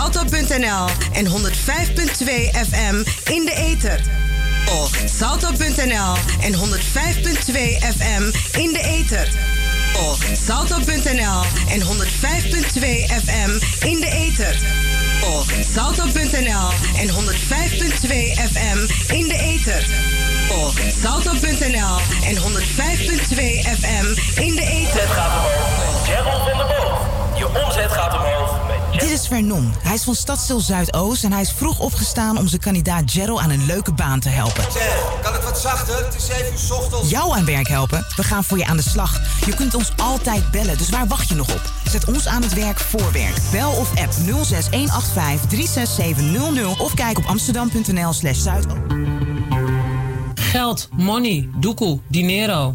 salto.nl en 105.2 FM in de ether. Of salto.nl en 105.2 FM in de ether. Of salto.nl en 105.2 FM in de ether. Of salto.nl en 105.2 FM in de ether. Of salto.nl en 105.2 FM in de ether. Het gaat omhoog. Gerald van der Boog. Je omzet gaat omhoog. Dit is Vernon. Hij is van Stadstil Zuidoost en hij is vroeg opgestaan om zijn kandidaat Gerald aan een leuke baan te helpen. Zeg, kan het wat zachter? Het is 7 uur 's ochtends. Jou aan werk helpen? We gaan voor je aan de slag. Je kunt ons altijd bellen, dus waar wacht je nog op? Zet ons aan het werk voor werk. Bel of app 06185 36700 of kijk op amsterdam.nl slash zuidoost. Geld, money, doekoe, dinero.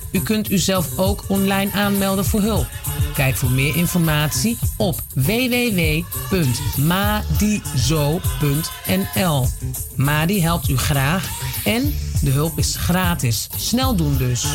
U kunt uzelf ook online aanmelden voor hulp. Kijk voor meer informatie op www.madizo.nl. Madi helpt u graag en de hulp is gratis. Snel doen dus.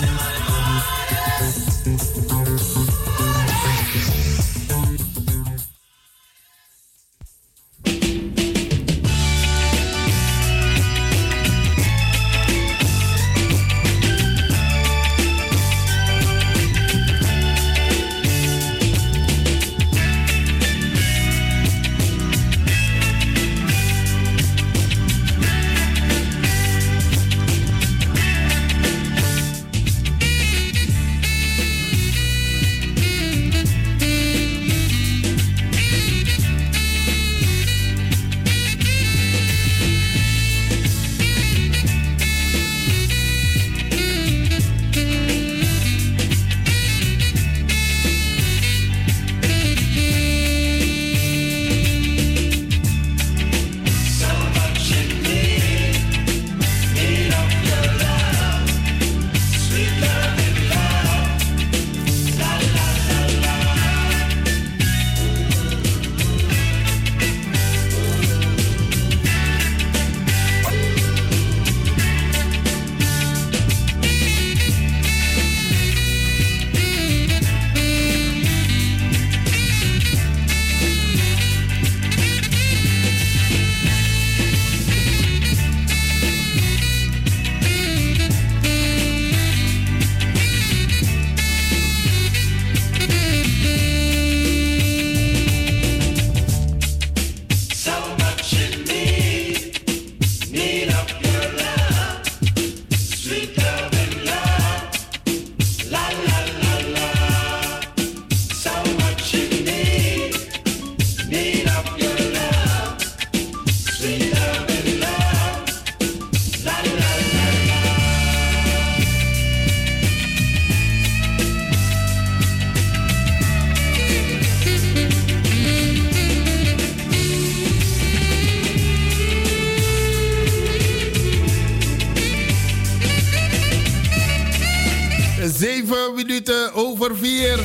Over vier.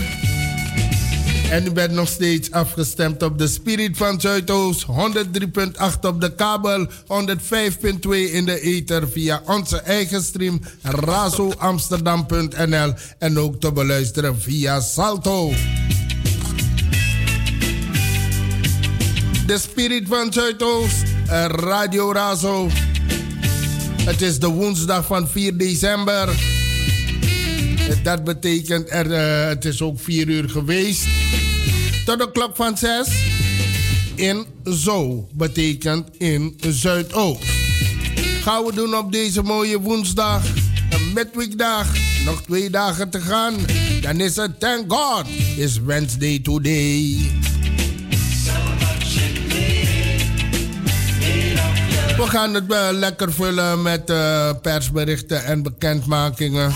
En u bent nog steeds afgestemd op de Spirit van Zuidoost. 103.8 op de kabel, 105.2 in de ether via onze eigen stream razoamsterdam.nl en ook te beluisteren via Salto. De Spirit van Zuidoost, Radio Razo. Het is de woensdag van 4 december. Dat betekent, er, uh, het is ook 4 uur geweest. Tot de klok van 6. In Zo betekent in Zuidoost. Gaan we doen op deze mooie woensdag. Een midweekdag. Nog twee dagen te gaan. Dan is het Thank God. Is Wednesday today. We gaan het uh, lekker vullen met uh, persberichten en bekendmakingen.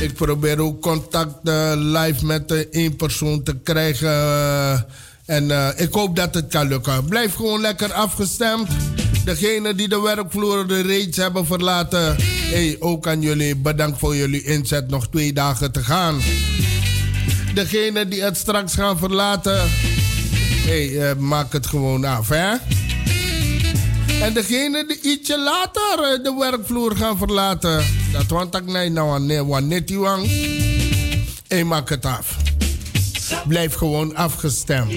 Ik probeer ook contact uh, live met uh, één persoon te krijgen. Uh, en ik hoop dat het kan lukken. Blijf gewoon lekker afgestemd. Degenen die de werkvloer reeds hebben verlaten. Hey, ook aan jullie bedankt voor jullie inzet. Nog twee dagen te gaan. Degenen die het straks gaan verlaten. Hey, maak het gewoon af, hè? En degenen die ietsje later eh, de werkvloer gaan verlaten. Dat want ik nou aan net wang. Hey, maak het af. Blijf gewoon afgestemd.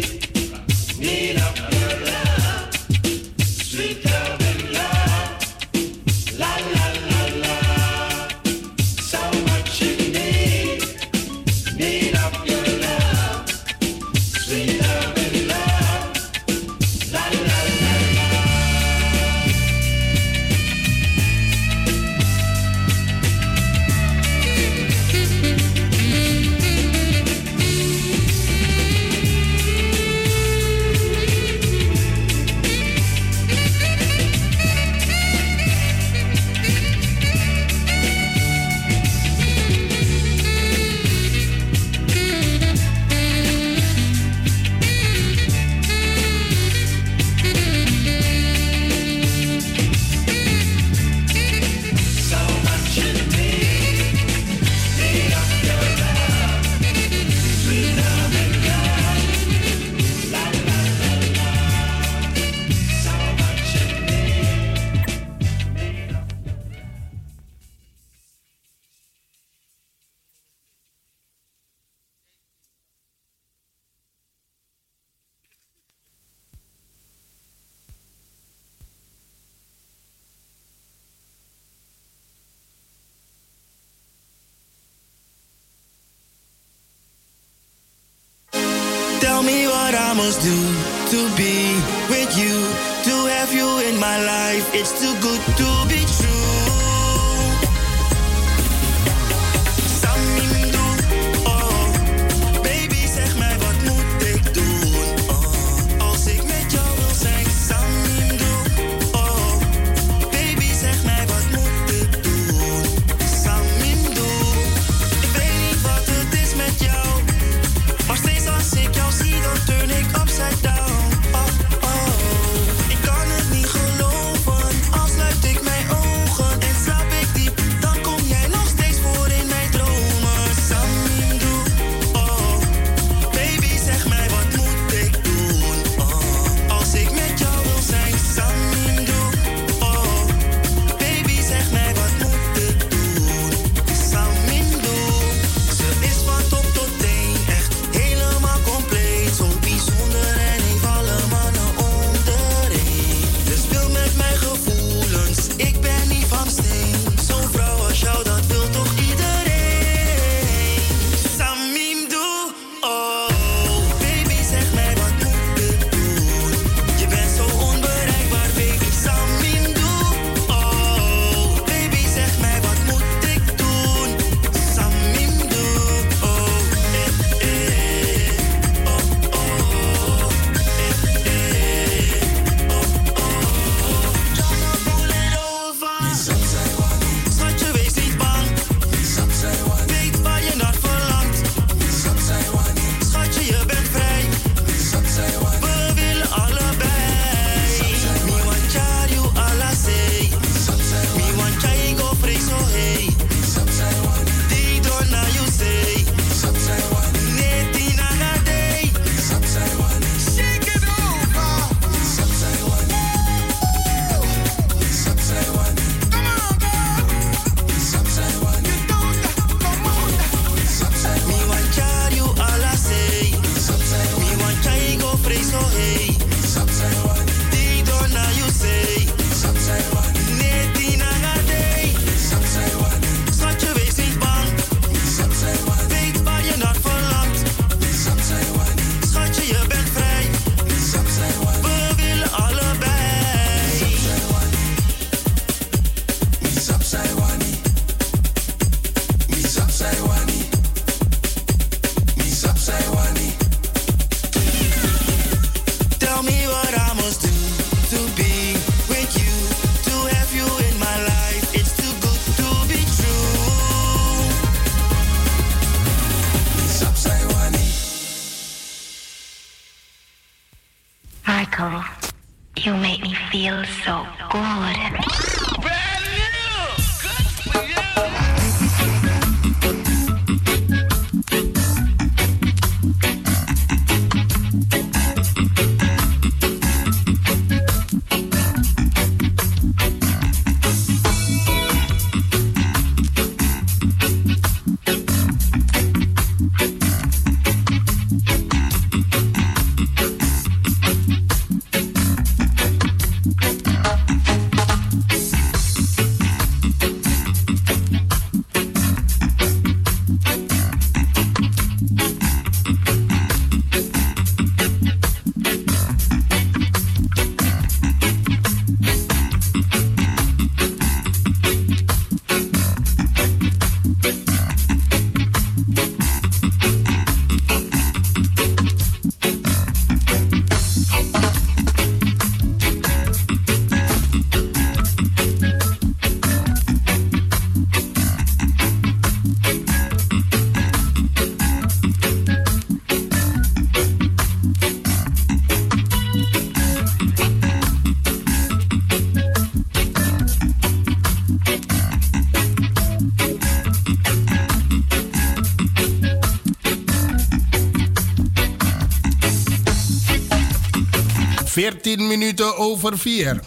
14 minuten over 4.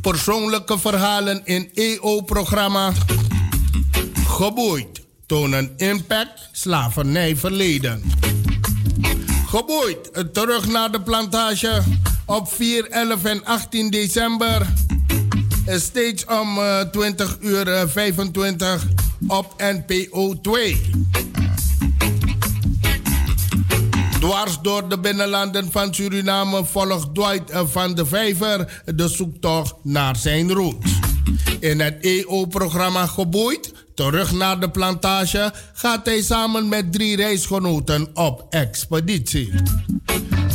Persoonlijke verhalen in EO-programma. Geboeid tonen impact slavernij verleden. Geboeid terug naar de plantage op 4, 11 en 18 december. Steeds om 20 eh, uur 25 eh, op NPO 2. Dwars door de binnenlanden van Suriname volgt Dwight van de Vijver de zoektocht naar zijn roots. In het EO-programma Geboeid, terug naar de plantage, gaat hij samen met drie reisgenoten op expeditie.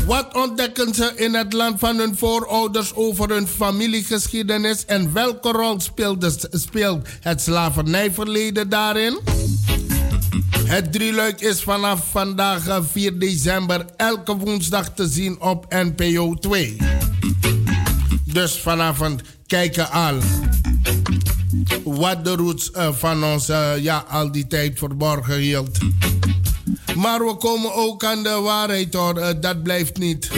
Wat ontdekken ze in het land van hun voorouders over hun familiegeschiedenis en welke rol speelt, speelt het slavernijverleden daarin? Het drieluik is vanaf vandaag 4 eh, december elke woensdag te zien op NPO 2. Dus vanavond kijken al wat de roots uh, van ons uh, ja, al die tijd verborgen hield. Maar we komen ook aan de waarheid hoor, dat blijft niet.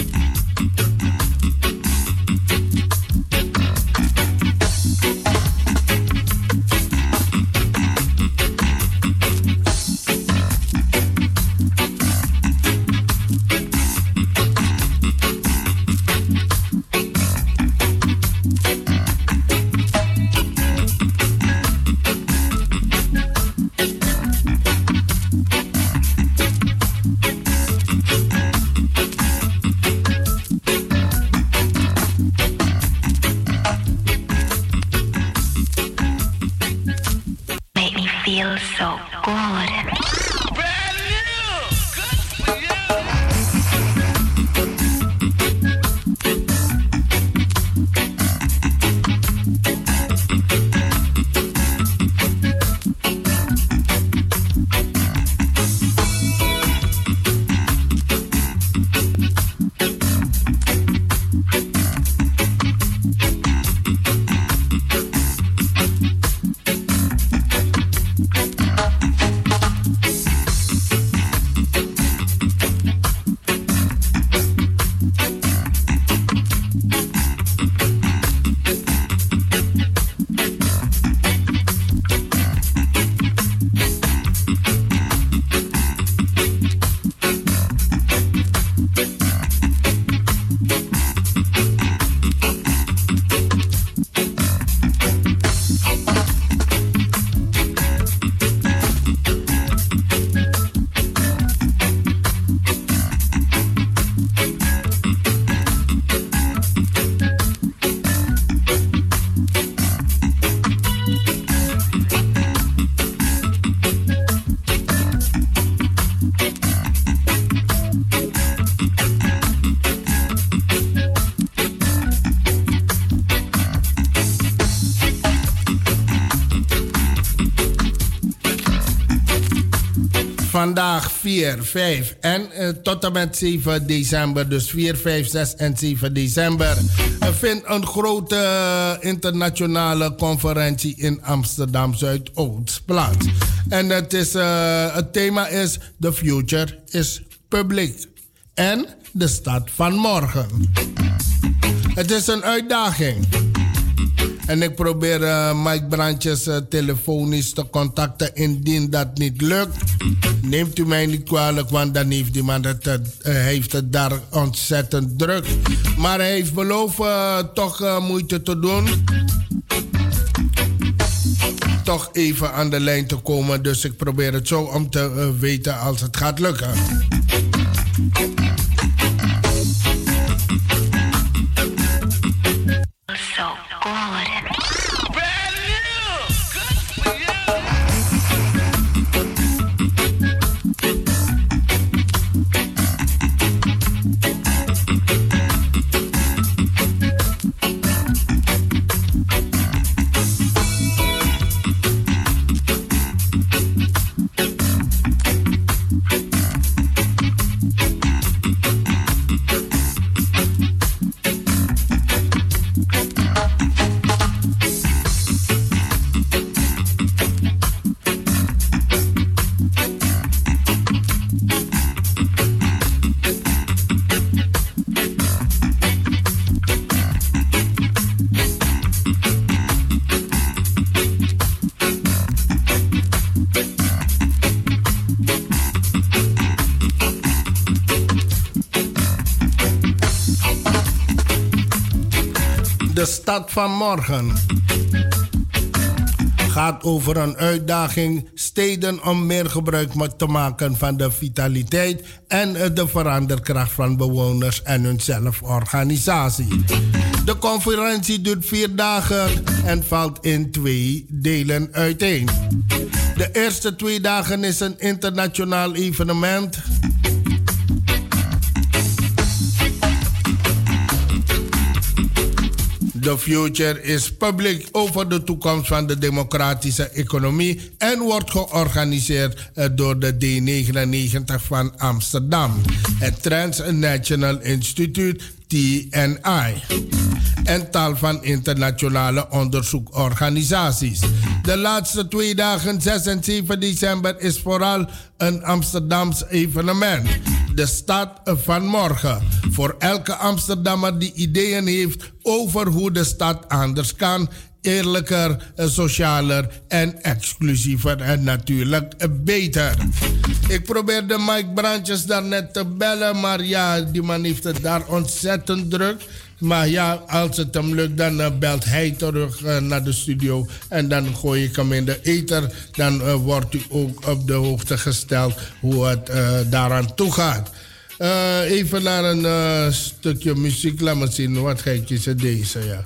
Vandaag 4, 5 en uh, tot en met 7 december, dus 4, 5, 6 en 7 december, uh, vindt een grote uh, internationale conferentie in Amsterdam Zuidoost plaats. En het, is, het thema is The Future is Public en de stad van morgen. Het is een uitdaging. En ik probeer uh, Mike Brandjes uh, telefonisch te contacten. Indien dat niet lukt, neemt u mij niet kwalijk, want dan heeft die man het, uh, heeft het daar ontzettend druk. Maar hij heeft beloofd toch moeite te doen. Toch even aan de lijn te komen. Dus ik probeer het zo om te weten als het gaat lukken. Van morgen gaat over een uitdaging steden om meer gebruik te maken van de vitaliteit en de veranderkracht van bewoners en hun zelforganisatie. De conferentie duurt vier dagen en valt in twee delen uiteen. De eerste twee dagen is een internationaal evenement The Future is public over de toekomst van de democratische economie en wordt georganiseerd eh, door de D99 van Amsterdam, het Transnational Institute TNI en tal van internationale onderzoekorganisaties. De laatste twee dagen, 6 en 7 december, is vooral een Amsterdams evenement. De stad van morgen. Voor elke Amsterdammer die ideeën heeft over hoe de stad anders kan eerlijker, socialer en exclusiever en natuurlijk beter. Ik probeerde Mike Brandjes daarnet te bellen, maar ja, die man heeft het daar ontzettend druk. Maar ja, als het hem lukt, dan uh, belt hij terug naar de studio. En dan gooi ik hem in de ether. Dan wordt u ook op de hoogte gesteld hoe het daaraan toe gaat. even naar een stukje muziek. Laat me zien, wat ga ik kiezen deze, ja.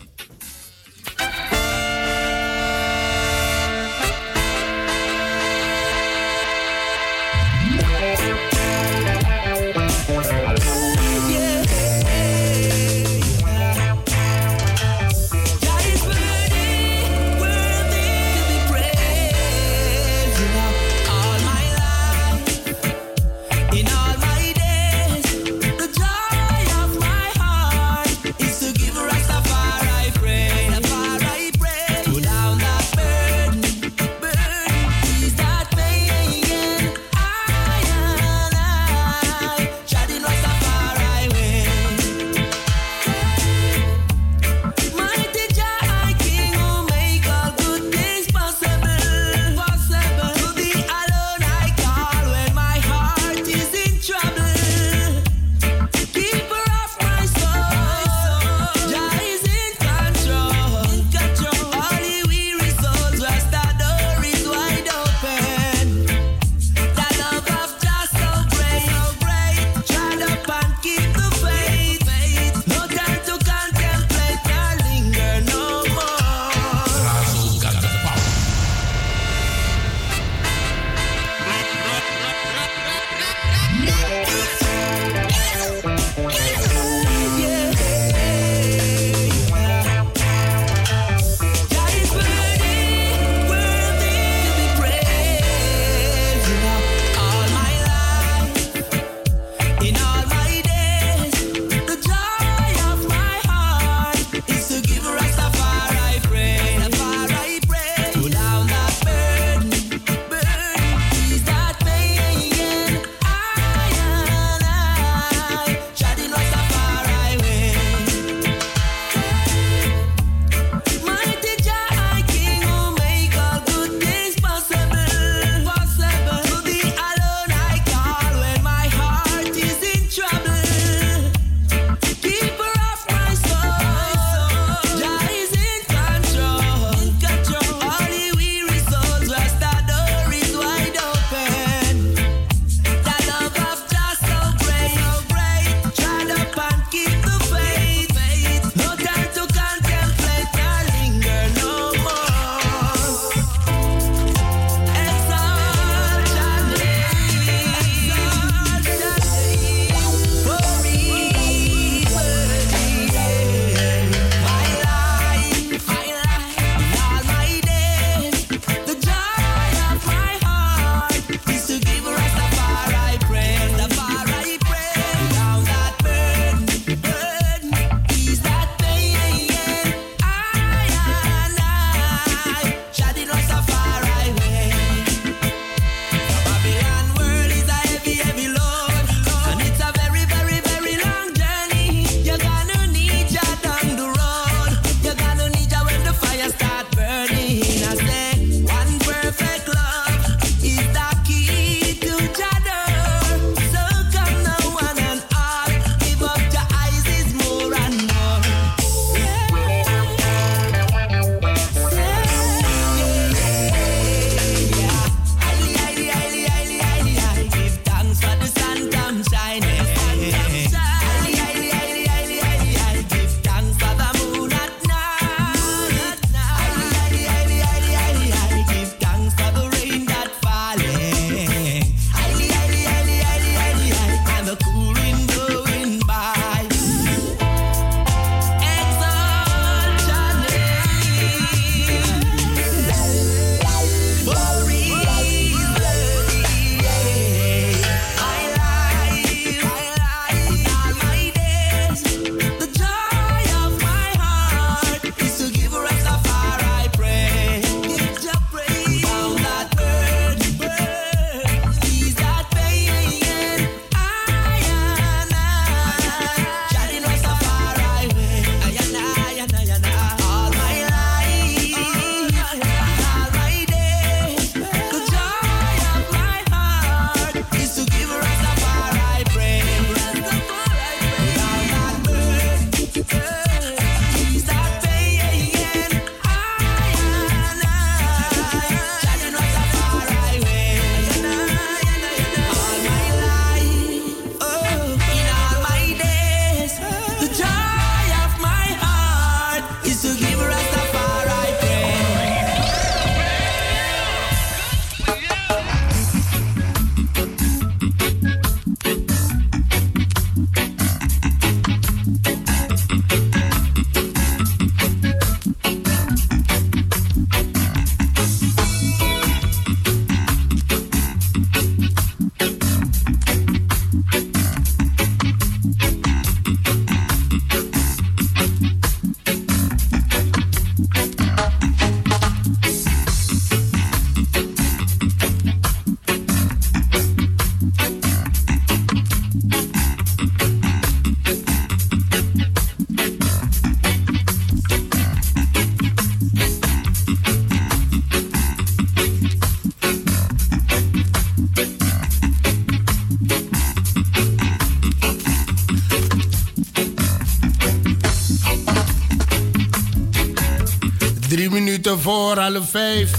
Voor half vijf.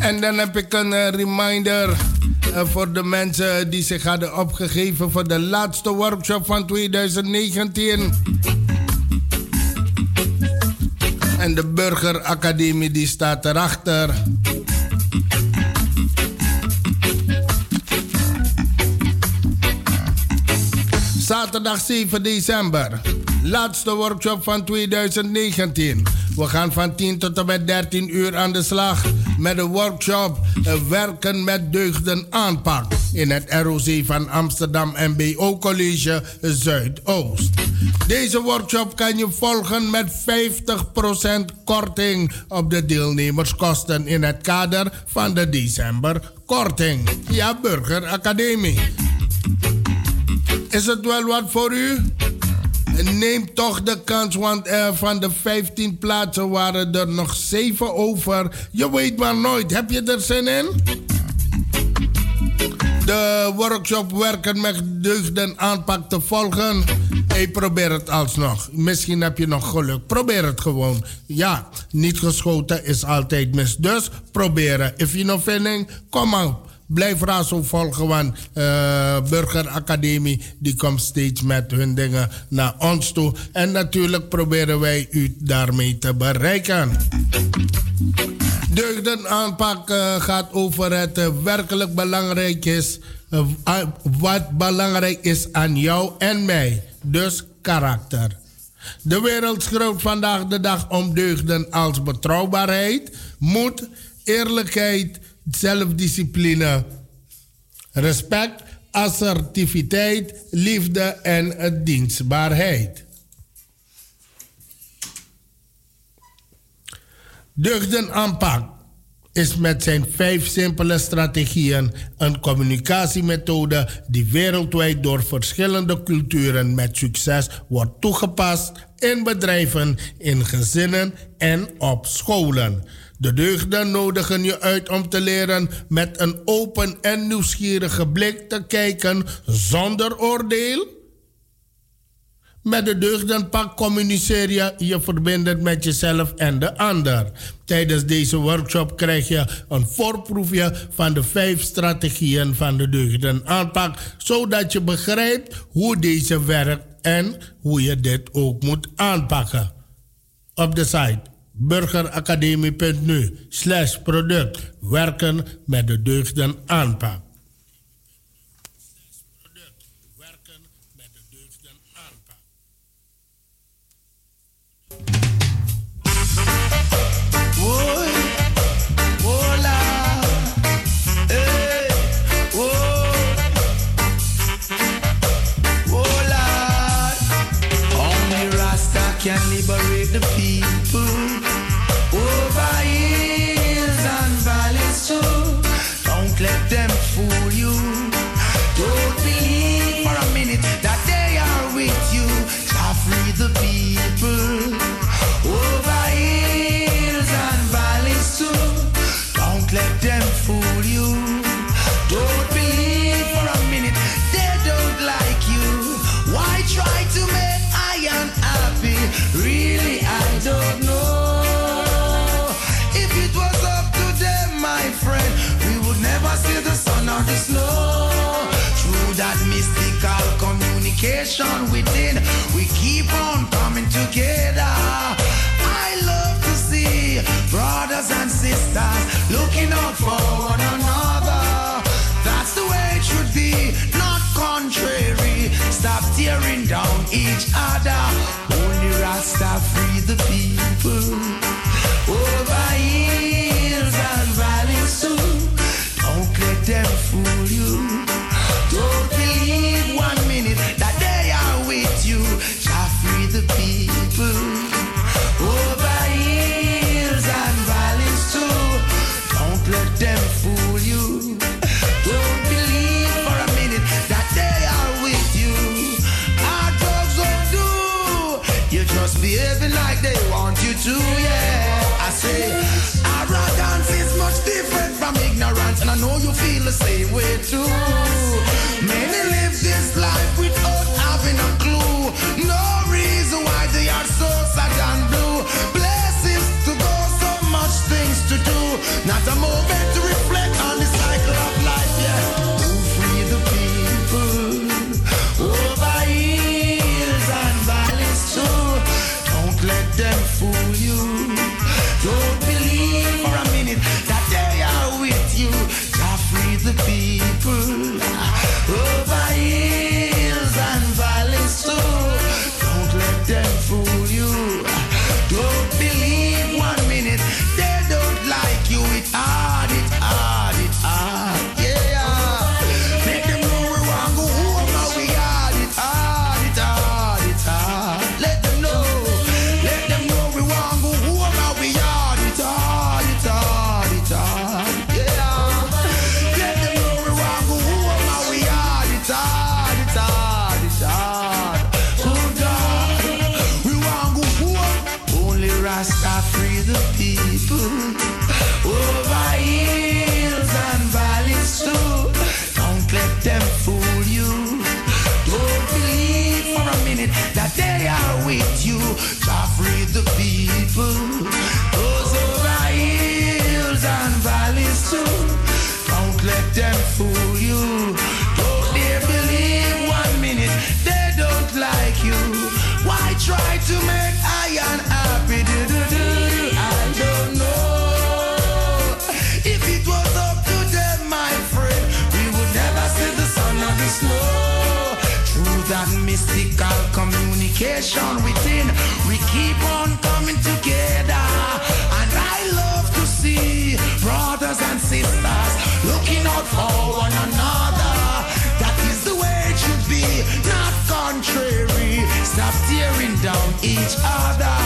En dan heb ik een uh, reminder uh, voor de mensen die zich hadden opgegeven voor de laatste workshop van 2019. En de Burgeracademie die staat erachter. Zaterdag 7 december. Laatste workshop van 2019. We gaan van 10 tot en met 13 uur aan de slag met de workshop Werken met Deugden aanpak in het ROC van Amsterdam MBO College Zuidoost. Deze workshop kan je volgen met 50% korting op de deelnemerskosten in het kader van de december korting. Ja, Burger Academie. Is het wel wat voor u? Neem toch de kans, want van de 15 plaatsen waren er nog 7 over. Je weet maar nooit. Heb je er zin in? De workshop werken met deugden aanpak te volgen. Hey, probeer het alsnog. Misschien heb je nog geluk. Probeer het gewoon. Ja, niet geschoten is altijd mis. Dus proberen. If you no feeling, kom op. Blijf Razo volgen, want uh, Burgeracademie die komt steeds met hun dingen naar ons toe. En natuurlijk proberen wij u daarmee te bereiken. Deugdenaanpak uh, gaat over het uh, werkelijk belangrijk is. wat belangrijk is aan jou en mij. Dus karakter. De wereld schreeuwt vandaag de dag om deugden als betrouwbaarheid, moed, eerlijkheid zelfdiscipline, respect, assertiviteit, liefde en dienstbaarheid. Deugden aanpak is met zijn vijf simpele strategieën een communicatiemethode die wereldwijd door verschillende culturen met succes wordt toegepast in bedrijven, in gezinnen en op scholen. De deugden nodigen je uit om te leren met een open en nieuwsgierige blik te kijken zonder oordeel. Met de deugdenpak communiceer je je verbindend met jezelf en de ander. Tijdens deze workshop krijg je een voorproefje van de vijf strategieën van de deugdenaanpak, zodat je begrijpt hoe deze werkt en hoe je dit ook moet aanpakken. Op de site burgeracademie.nu slash product werken met de deugden aanpak. Communication within, we keep on coming together. I love to see brothers and sisters looking out for one another. That's the way it should be, not contrary. Stop tearing down each other. Only Rasta free the people. Communication within, we keep on coming together. And I love to see brothers and sisters looking out for one another. That is the way it should be, not contrary. Stop tearing down each other.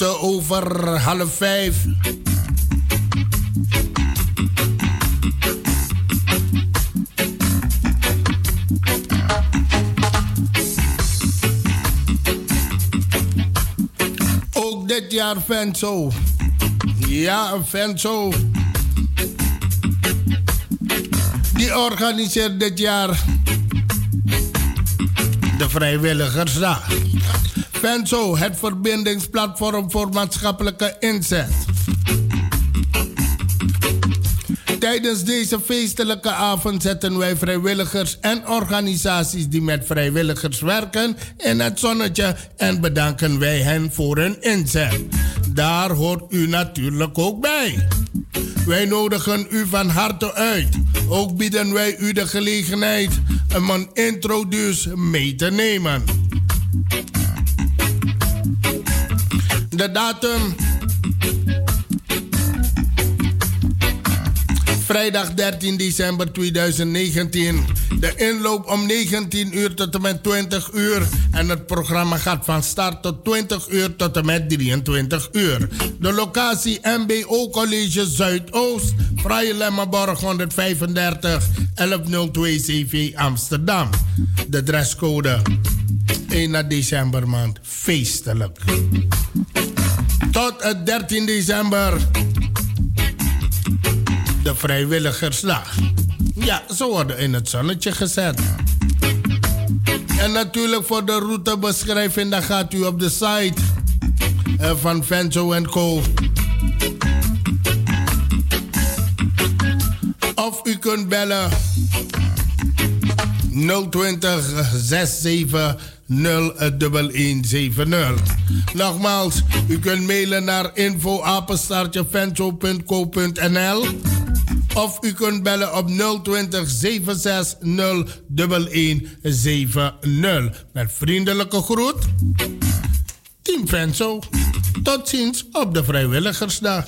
Minuten over half vijf. Ook dit jaar Venzo. Ja, Venzo. Die organiseert dit jaar de Vrijwilligersdag. Venzo, het verbindingsplatform voor maatschappelijke inzet. Tijdens deze feestelijke avond zetten wij vrijwilligers en organisaties die met vrijwilligers werken in het zonnetje en bedanken wij hen voor hun inzet. Daar hoort u natuurlijk ook bij. Wij nodigen u van harte uit. Ook bieden wij u de gelegenheid om een intro dus mee te nemen. De datum. Vrijdag 13 december 2019. De inloop om 19 uur tot en met 20 uur. En het programma gaat van start tot 20 uur tot en met 23 uur. De locatie MBO College Zuidoost. Vrije Lemmenborg 135 1102 CV Amsterdam. De dresscode 1 december maand. Feestelijk. Tot het 13 december. De vrijwilligersdag. Ja, ze worden in het zonnetje gezet. En natuurlijk voor de routebeschrijving, dan gaat u op de site eh, van Venzo Co. Of u kunt bellen 020 67 01170. Nogmaals, u kunt mailen naar info@venzo.co.nl of u kunt bellen op 020 760 1170. Met vriendelijke groet, Team Venzo. Tot ziens op de Vrijwilligersdag.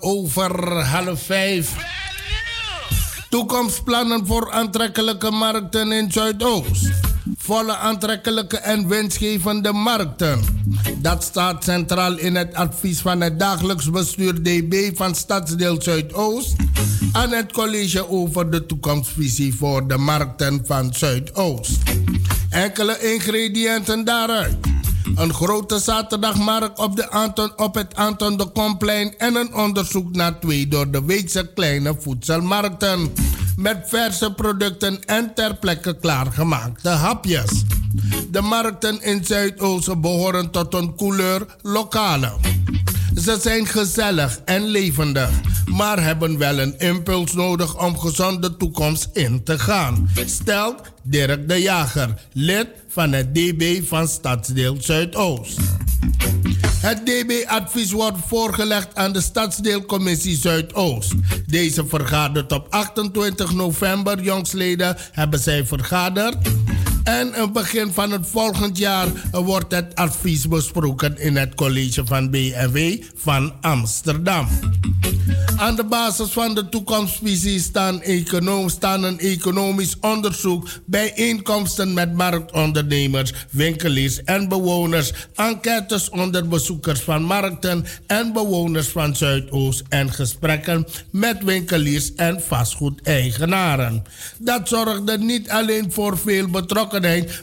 Over half 5. Toekomstplannen voor aantrekkelijke markten in Zuidoost. Volle aantrekkelijke en winstgevende markten. Dat staat centraal in het advies van het dagelijks bestuur DB van Stadsdeel Zuidoost aan het college over de toekomstvisie voor de markten van Zuidoost. Enkele ingrediënten daaruit. Een grote zaterdagmarkt op, de Anton, op het Anton de Komplein en een onderzoek naar twee door de weekse kleine voedselmarkten. Met verse producten en ter plekke klaargemaakte hapjes. De markten in Zuidoosten behoren tot een couleur lokale. Ze zijn gezellig en levendig, maar hebben wel een impuls nodig om gezonde toekomst in te gaan. Stelt Dirk de Jager, lid van het DB van Stadsdeel Zuidoost. Het DB-advies wordt voorgelegd aan de Stadsdeelcommissie Zuidoost. Deze vergadert op 28 november. Jongsleden hebben zij vergaderd. En in begin van het volgend jaar wordt het advies besproken in het college van BNW van Amsterdam. Aan de basis van de toekomstvisie staan, staan een economisch onderzoek, bijeenkomsten met marktondernemers, winkeliers en bewoners, enquêtes onder bezoekers van markten en bewoners van Zuidoost en gesprekken met winkeliers en vastgoedeigenaren. Dat zorgde niet alleen voor veel betrokkenheid,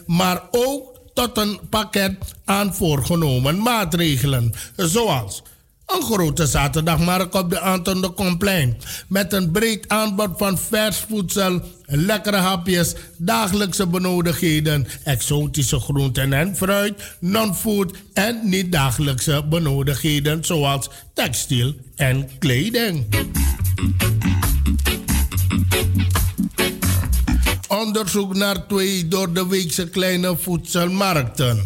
maar ook tot een pakket aan voorgenomen maatregelen, zoals een grote zaterdagmarkt op de Anton de Complein. Met een breed aanbod van vers voedsel, lekkere hapjes, dagelijkse benodigdheden, exotische groenten en fruit, non-food en niet-dagelijkse benodigdheden zoals textiel en kleding. Onderzoek naar twee door de weekse kleine voedselmarkten.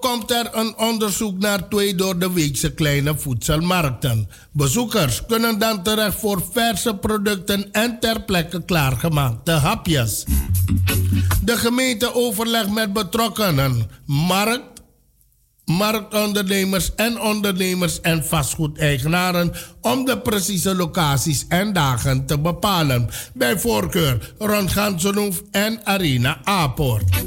komt er een onderzoek naar twee door de weekse kleine voedselmarkten. Bezoekers kunnen dan terecht voor verse producten en ter plekke klaargemaakte hapjes. De gemeente overlegt met betrokkenen, markt, marktondernemers en ondernemers en vastgoedeigenaren om de precieze locaties en dagen te bepalen. Bij voorkeur rond Gansenhoef en Arena Aport.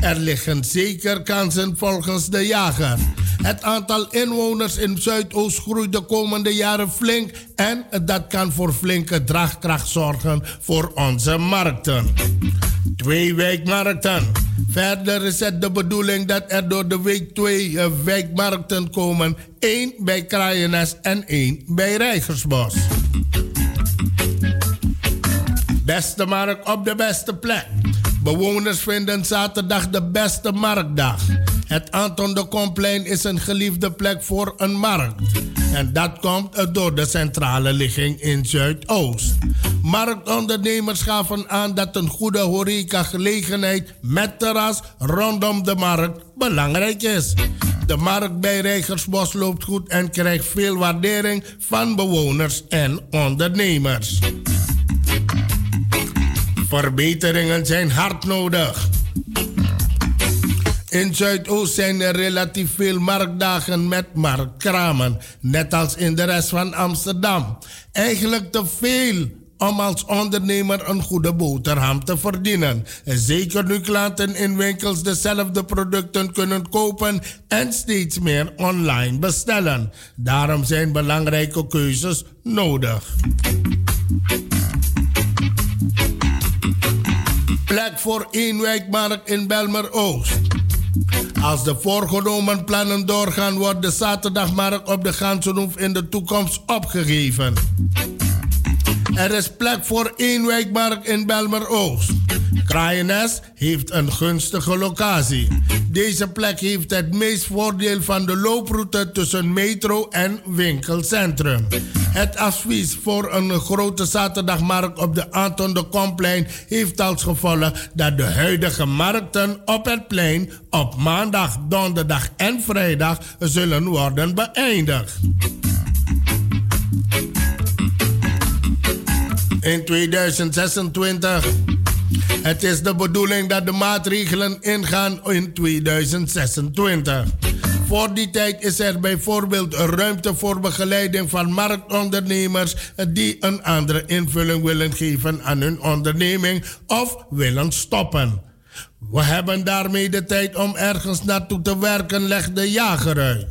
Er liggen zeker kansen volgens de jager. Het aantal inwoners in Zuidoost groeit de komende jaren flink en dat kan voor flinke draagkracht zorgen voor onze markten. Twee wijkmarkten. Verder is het de bedoeling dat er door de week twee eh, wijkmarkten komen. één bij Kraaienest en één bij Rijgersbos. Beste markt op de beste plek. Bewoners vinden zaterdag de beste marktdag. Het Anton de Komplein is een geliefde plek voor een markt. En dat komt door de centrale ligging in Zuidoost. Marktondernemers gaven aan dat een goede horeca-gelegenheid met terras rondom de markt belangrijk is. De markt bij Rijgersbos loopt goed en krijgt veel waardering van bewoners en ondernemers. Verbeteringen zijn hard nodig. In Zuidoost zijn er relatief veel marktdagen met marktkramen, net als in de rest van Amsterdam. Eigenlijk te veel om als ondernemer een goede boterham te verdienen. Zeker nu klanten in winkels dezelfde producten kunnen kopen en steeds meer online bestellen. Daarom zijn belangrijke keuzes nodig plek voor één wijkmarkt in Belmer Oost. Als de voorgenomen plannen doorgaan, wordt de zaterdagmarkt op de Gansenhoef in de toekomst opgegeven. Er is plek voor één wijkmarkt in Belmer Oost. Kraaienest heeft een gunstige locatie. Deze plek heeft het meest voordeel van de looproute tussen metro en winkelcentrum. Het advies voor een grote zaterdagmarkt op de Anton de Komplein heeft als gevolg dat de huidige markten op het plein op maandag, donderdag en vrijdag zullen worden beëindigd. In 2026 het is de bedoeling dat de maatregelen ingaan in 2026. Voor die tijd is er bijvoorbeeld ruimte voor begeleiding van marktondernemers die een andere invulling willen geven aan hun onderneming of willen stoppen. We hebben daarmee de tijd om ergens naartoe te werken, legt de jager uit.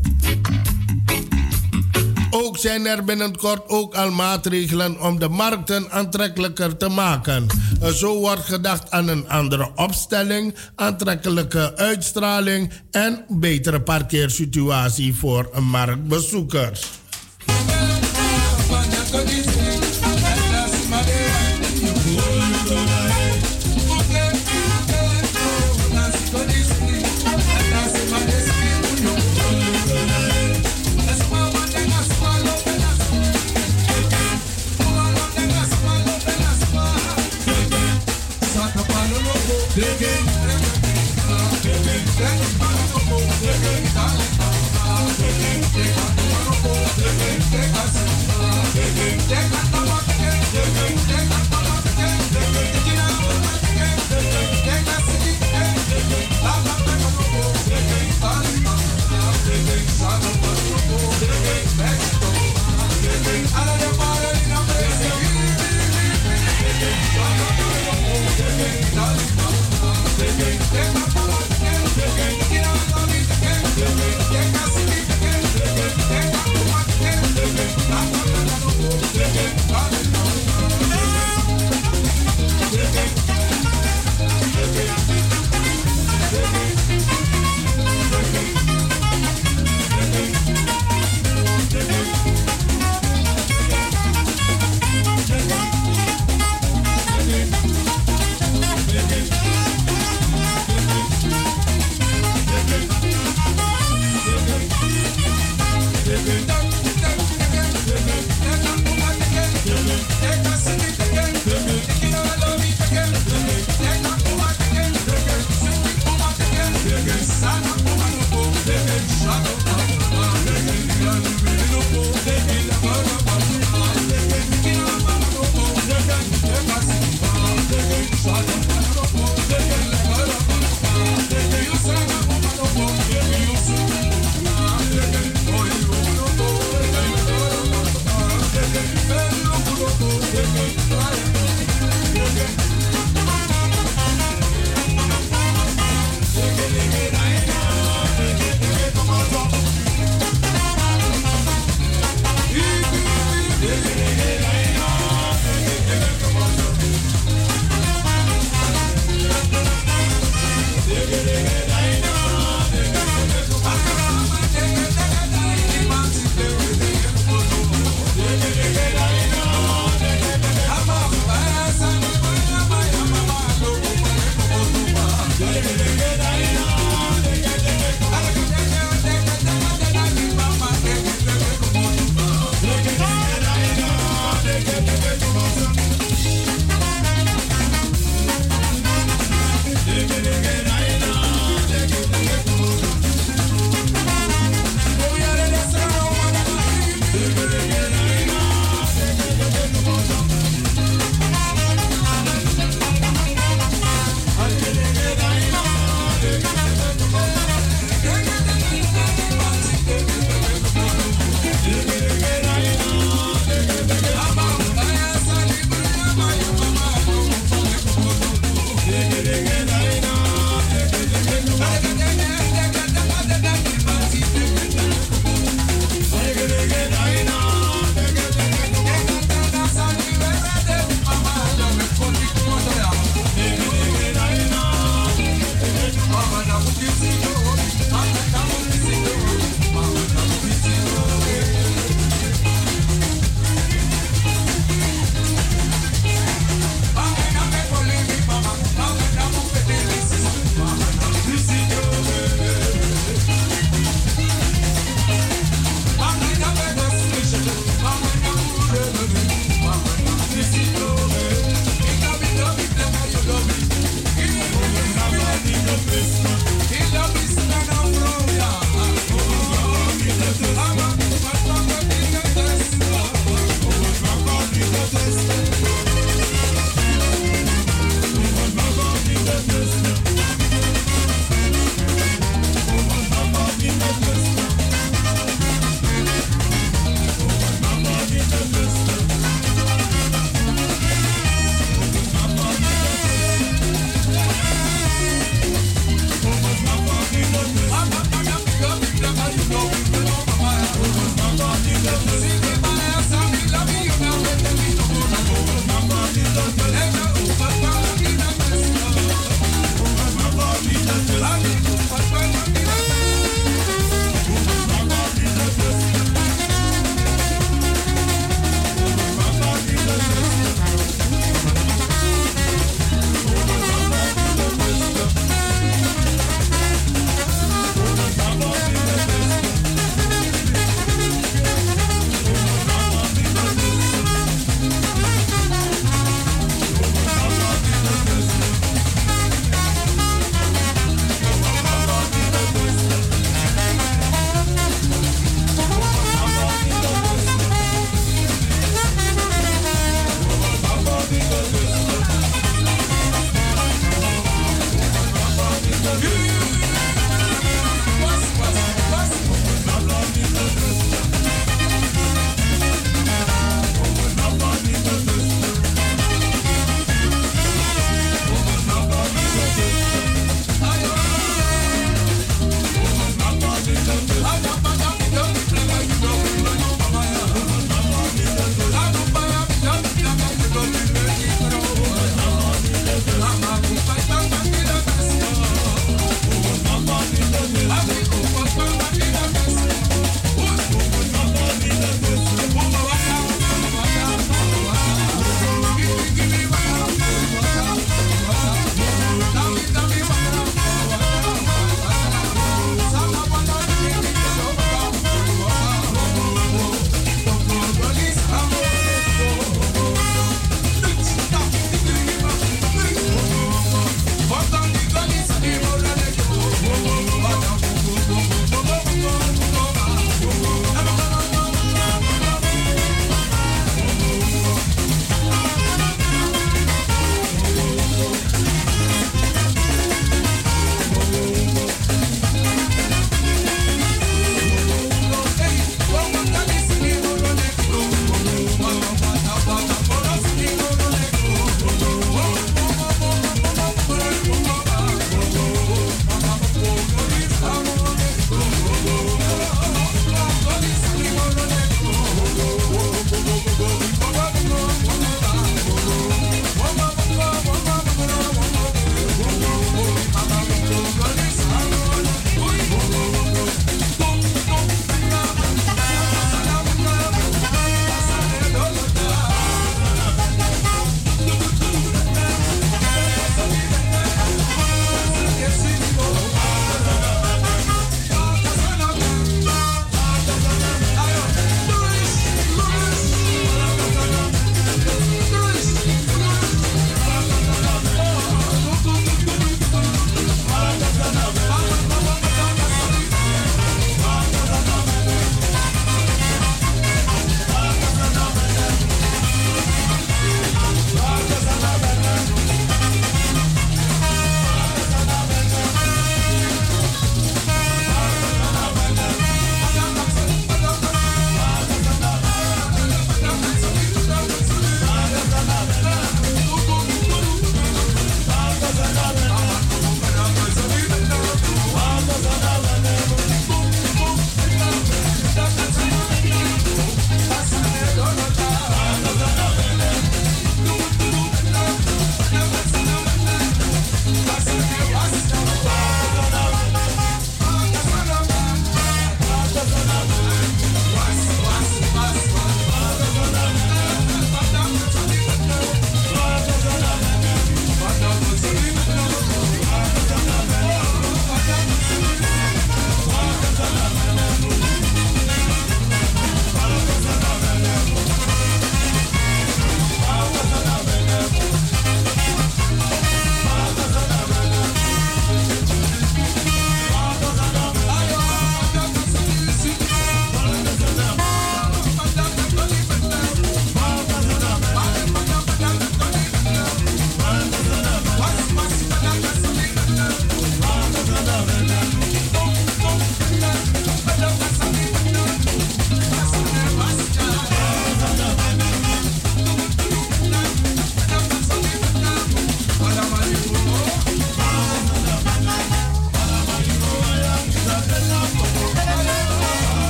Ook zijn er binnenkort ook al maatregelen om de markten aantrekkelijker te maken. Zo wordt gedacht aan een andere opstelling, aantrekkelijke uitstraling en betere parkeersituatie voor marktbezoekers.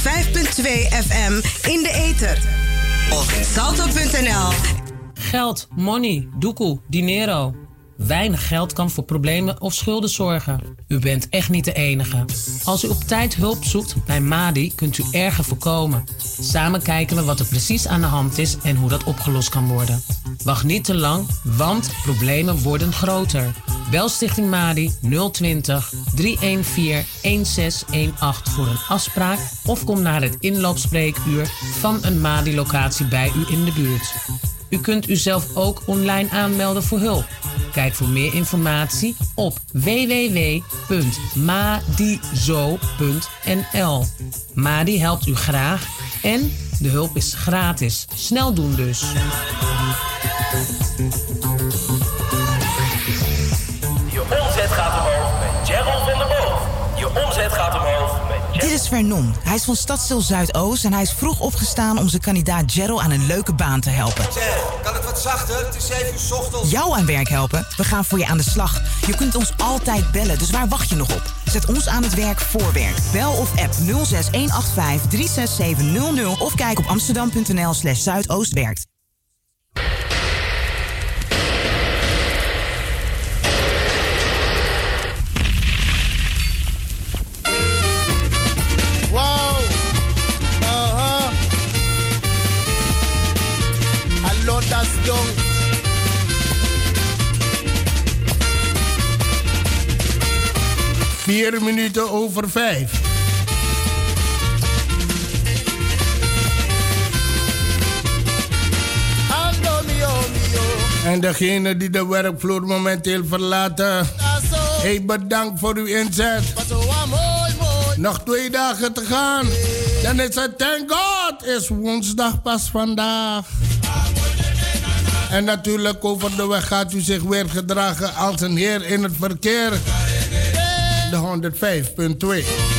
105.2 FM in de ether. Of salto.nl. Geld, money, doekoe, dinero. Weinig geld kan voor problemen of schulden zorgen. U bent echt niet de enige. Als u op tijd hulp zoekt bij MADI, kunt u erger voorkomen. Samen kijken we wat er precies aan de hand is en hoe dat opgelost kan worden. Wacht niet te lang, want problemen worden groter. Bel Stichting MADI 020 314 1618 voor een afspraak of kom naar het inloopspreekuur van een MADI-locatie bij u in de buurt. U kunt uzelf ook online aanmelden voor hulp. Kijk voor meer informatie op www.madizo.nl. Madi helpt u graag en de hulp is gratis. Snel doen dus. Dit is Vernon. Hij is van Stadstil Zuidoost en hij is vroeg opgestaan om zijn kandidaat Gerald aan een leuke baan te helpen. Zeg, kan het wat zachter? Het is 7 uur ochtends. Jou aan werk helpen? We gaan voor je aan de slag. Je kunt ons altijd bellen, dus waar wacht je nog op? Zet ons aan het werk voor werk. Bel of app 06185 36700 of kijk op amsterdam.nl slash zuidoostwerkt. Vier minuten over vijf. En degene die de werkvloer momenteel verlaten. Hey, bedankt voor uw inzet. Nog twee dagen te gaan. Dan is het, thank God, is woensdag pas vandaag. En natuurlijk over de weg gaat u zich weer gedragen als een heer in het verkeer. De 105.2.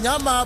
nyama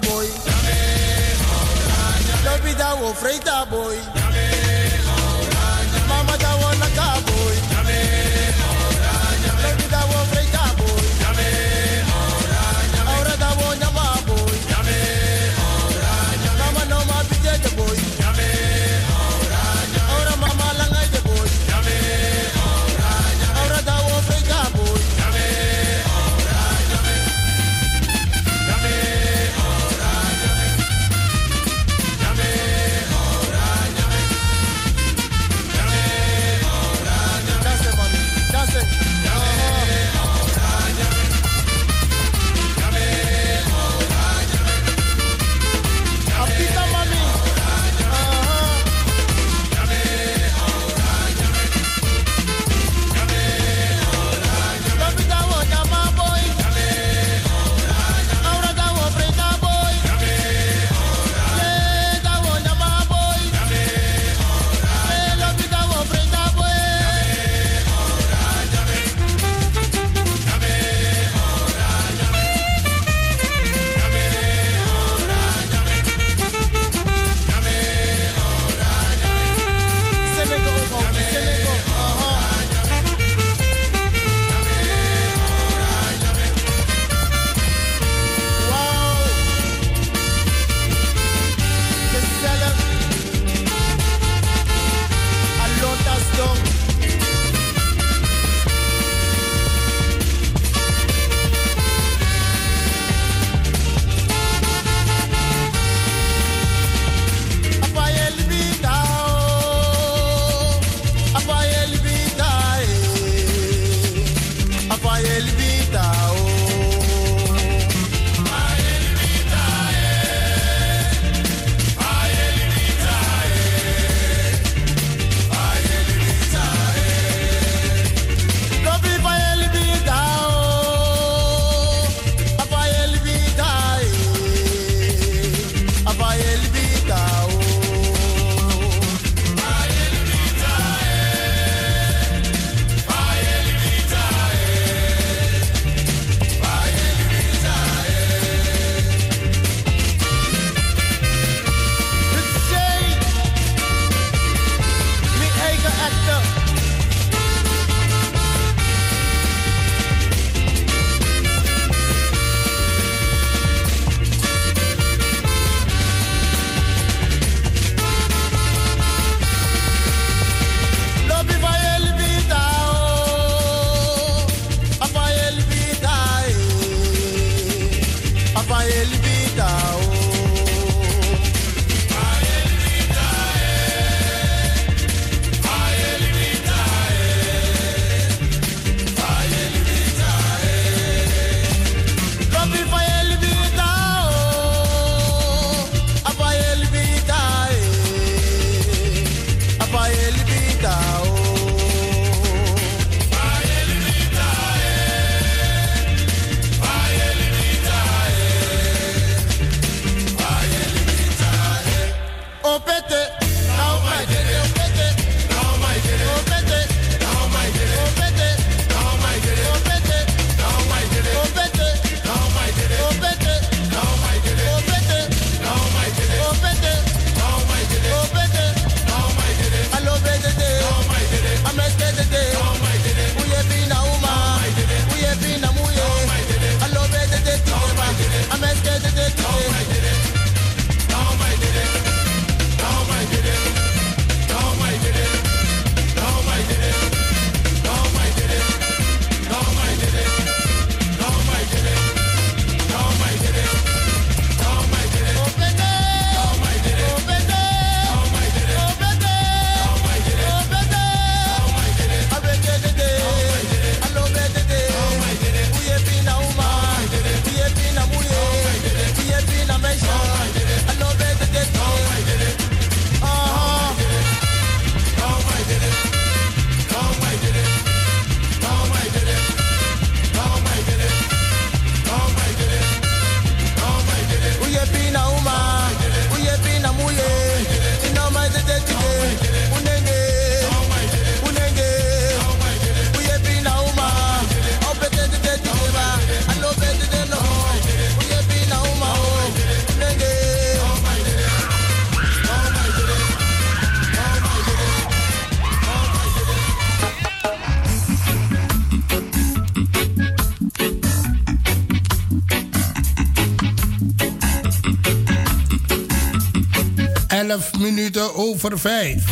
minuten over 5.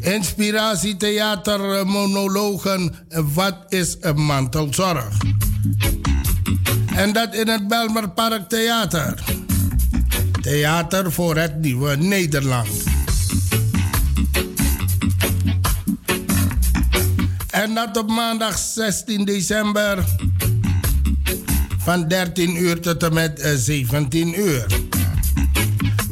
Inspiratietheater monologen. Wat is een mantelzorg? En dat in het Belmer Park Theater. Theater voor het nieuwe Nederland. En dat op maandag 16 december van 13 uur tot en met 17 eh, uur.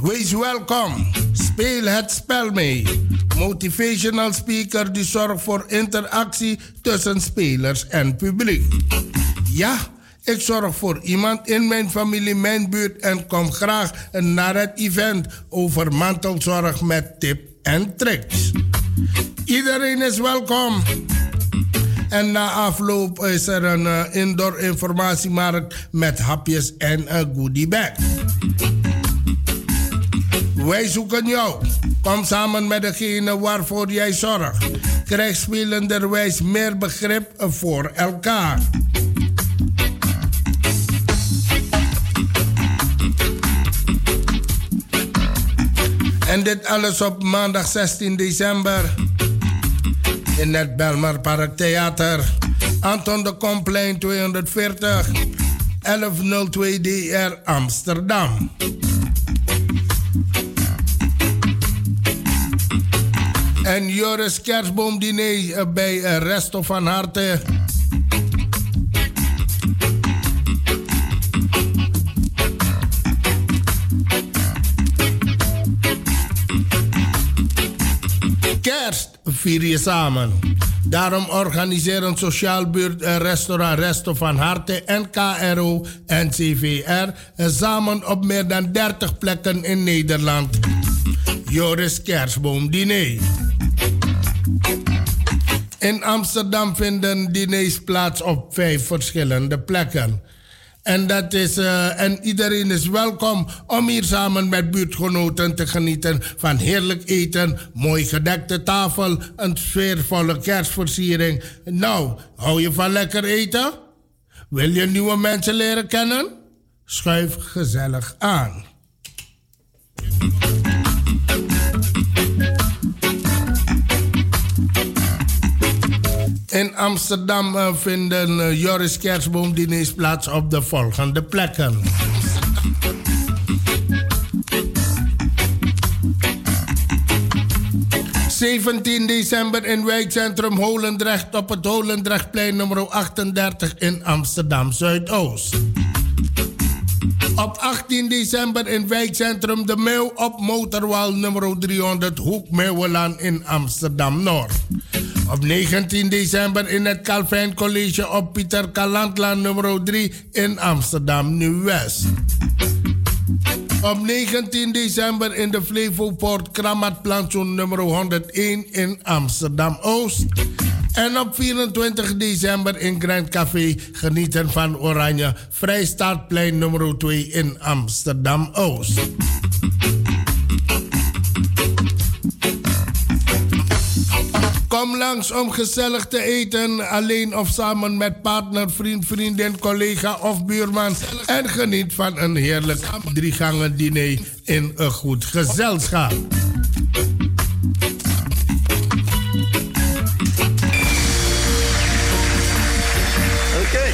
Wees welkom. Speel het spel mee. Motivational speaker die zorgt voor interactie tussen spelers en publiek. Ja, ik zorg voor iemand in mijn familie, mijn buurt en kom graag naar het event over mantelzorg met tip en tricks. Iedereen is welkom. En na afloop is er een uh, indoor informatiemarkt met hapjes en een goodie bag. Wij zoeken jou. Kom samen met degene waarvoor jij zorgt. Krijg spelenderwijs meer begrip voor elkaar. En dit alles op maandag 16 december in het Belmar Park Theater. Anton de Komplein 240 1102 DR Amsterdam. En Joris Kerstboomdiner eh, bij eh, Resto van Harte. Kerst vier je samen. Daarom organiseren Sociaal Buurt en Restaurant Resto van Harte en KRO en CVR samen op meer dan 30 plekken in Nederland. Joris Kerstboom Diner. In Amsterdam vinden diners plaats op vijf verschillende plekken. En, dat is, uh, en iedereen is welkom om hier samen met buurtgenoten te genieten van heerlijk eten, mooi gedekte tafel, een sfeervolle kerstversiering. Nou, hou je van lekker eten? Wil je nieuwe mensen leren kennen? Schuif gezellig aan. In Amsterdam uh, vinden uh, Joris Kerstboom diners plaats op de volgende plekken. ...17 december in wijkcentrum Holendrecht... op het Holendrechtplein nummer 38 in Amsterdam Zuidoost. Op 18 december in wijkcentrum De Meeuw op Motorwal nummer 300 Hoek Meeuwelaan in Amsterdam Noord. Op 19 december in het Calvijn College op Pieter Kalantlaan nummer 3 in Amsterdam Nieuw-West. Op 19 december in de Flevoport Kramat Plantsoen nummer 101 in Amsterdam Oost. En op 24 december in Grand Café genieten van Oranje Vrijstaatplein nummer 2 in Amsterdam Oost. Kom langs om gezellig te eten, alleen of samen met partner, vriend, vriendin, collega of buurman. En geniet van een heerlijk driegangen diner in een goed gezelschap. Oké, okay.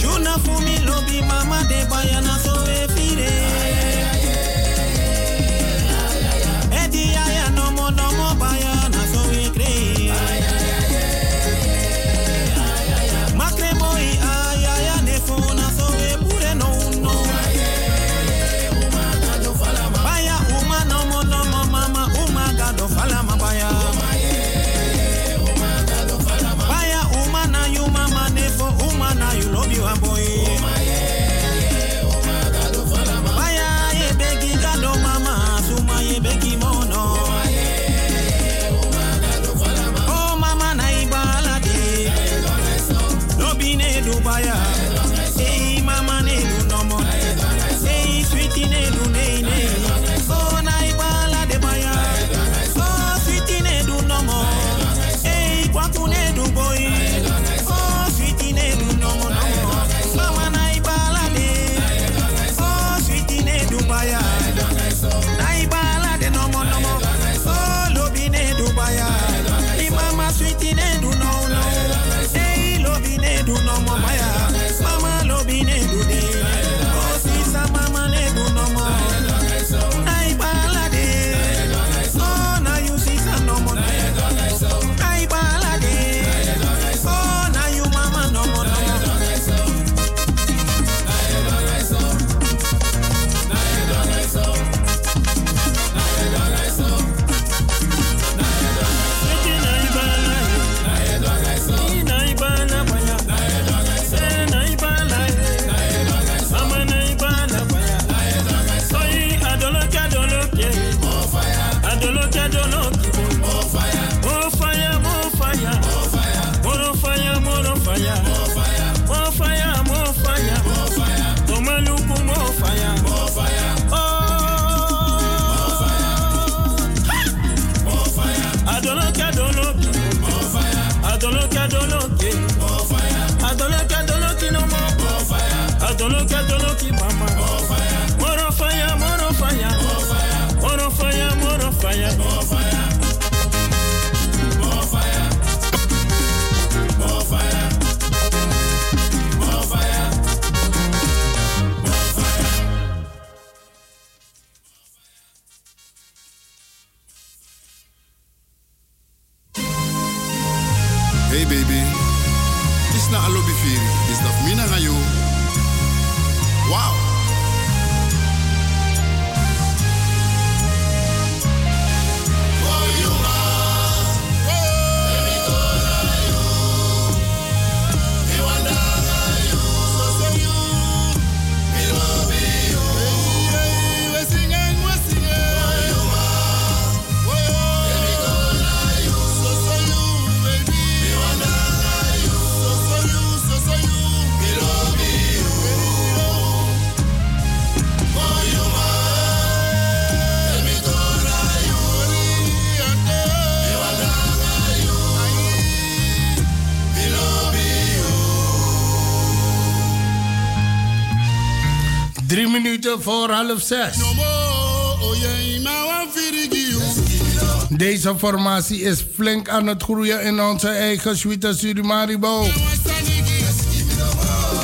Juna fumi lobi mama de bayana so Drie minuten voor half zes. Deze formatie is flink aan het groeien in onze eigen suite Surimaribo.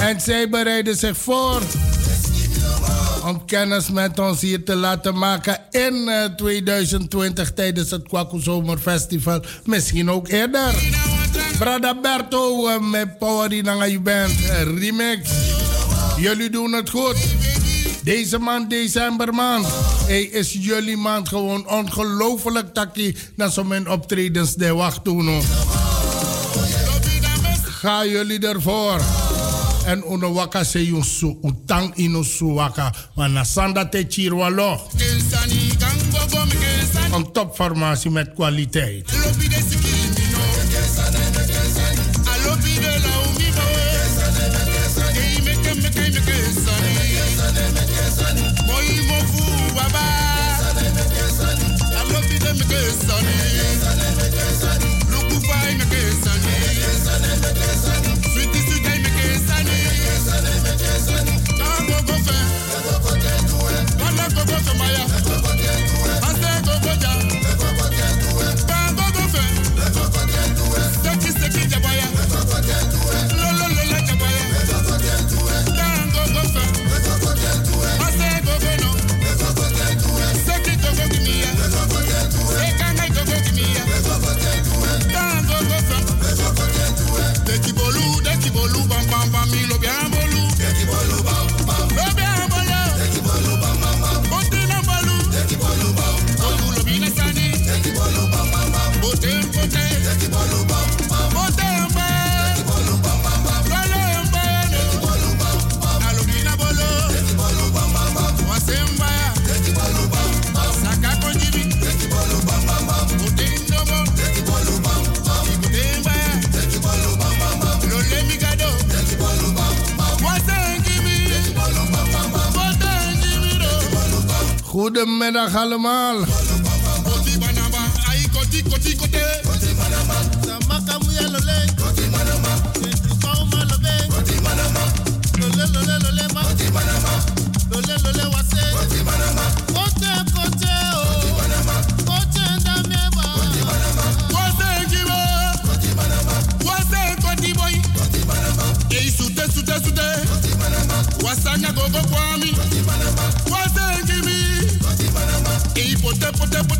En zij bereiden zich voor om kennis met ons hier te laten maken in eh, 2020 tijdens het Kwaku Zomerfestival. Misschien ook eerder. Brada Berto eh, met Power in je band eh, remix. Jullie doen het goed. Deze maand, decembermaand, hey, is jullie maand gewoon ongelooflijk takkie naar zo'n optredens de wacht doen. Ga jullie ervoor. En uno waka se yun su utang ino su waka. Wana sanda te chirwalo. Een topformatie met kwaliteit. Goedemiddag allemaal. put that, put that.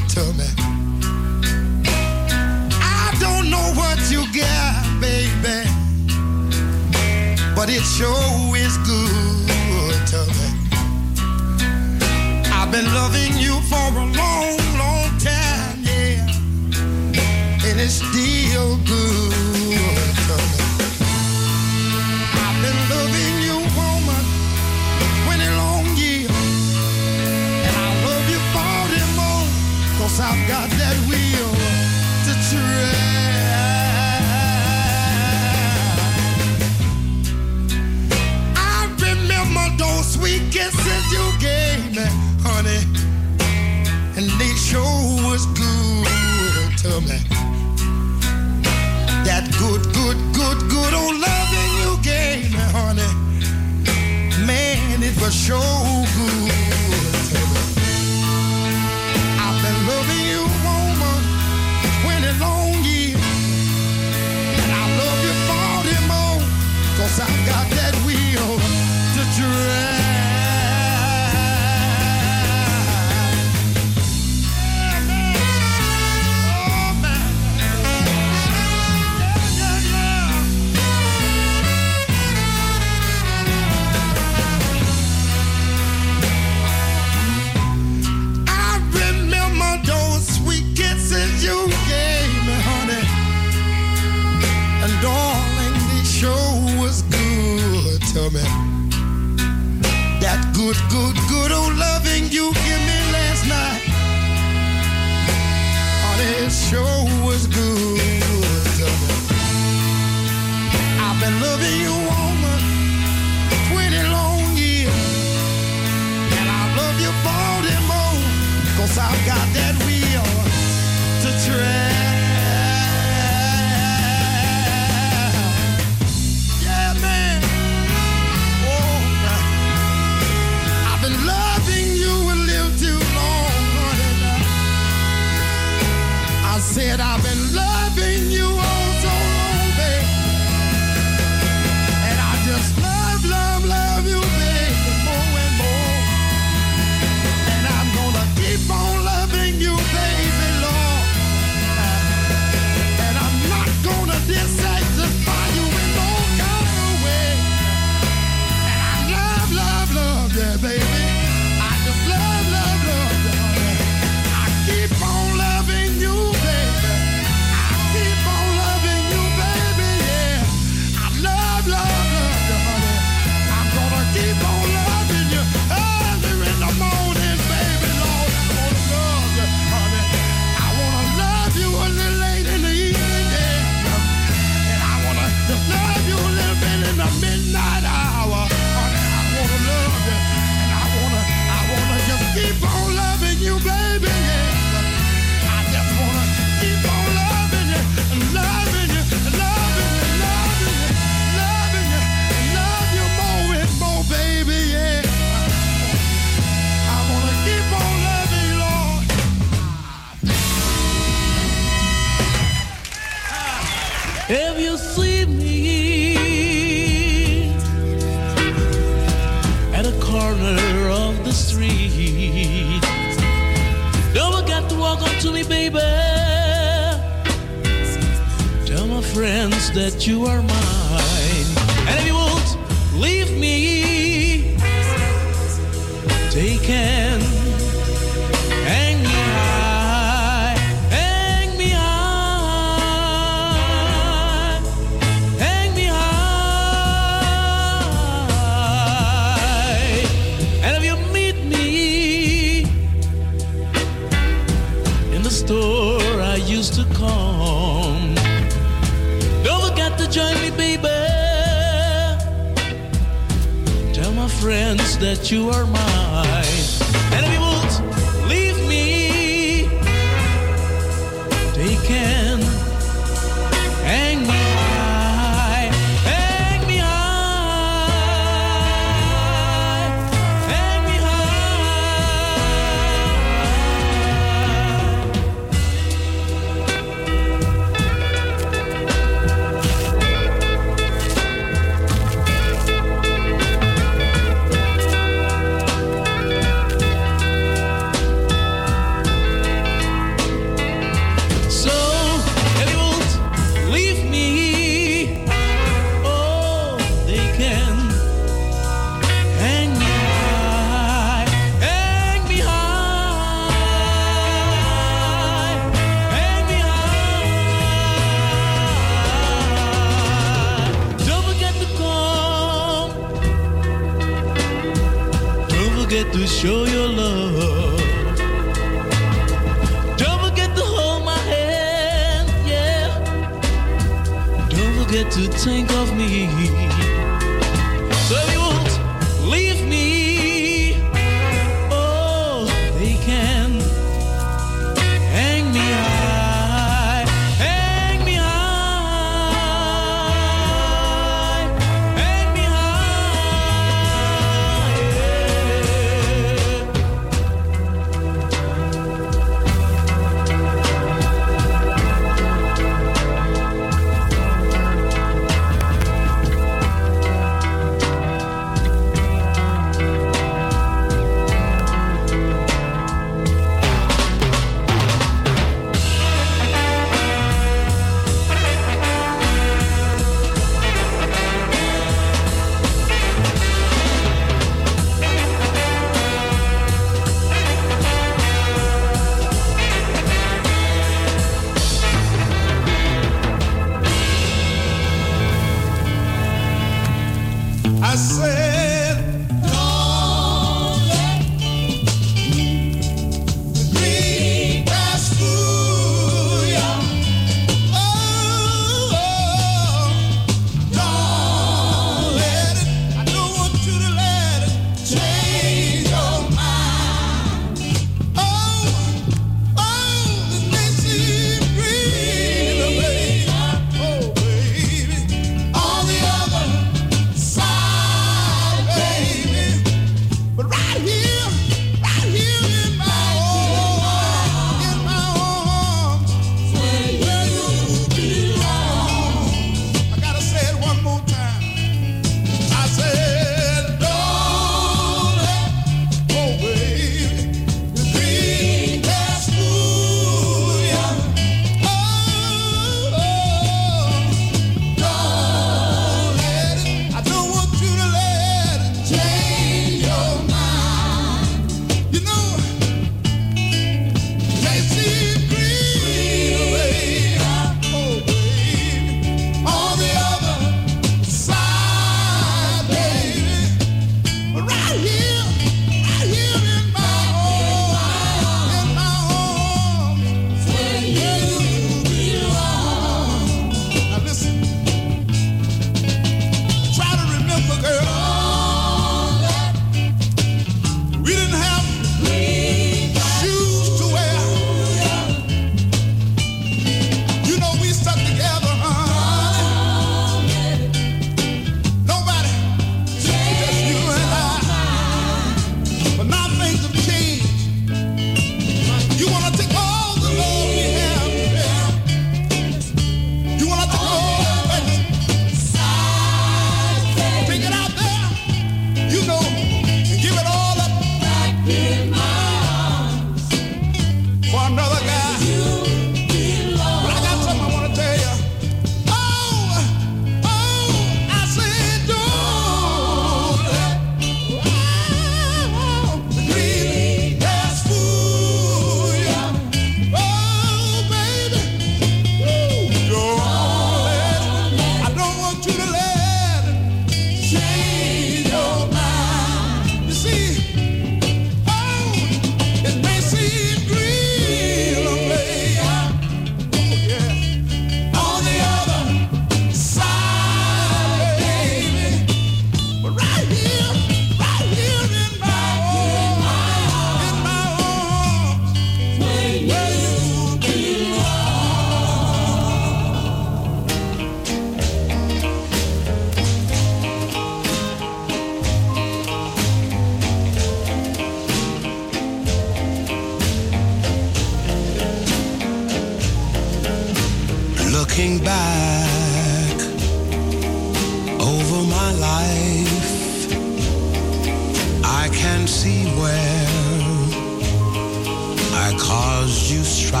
you strive.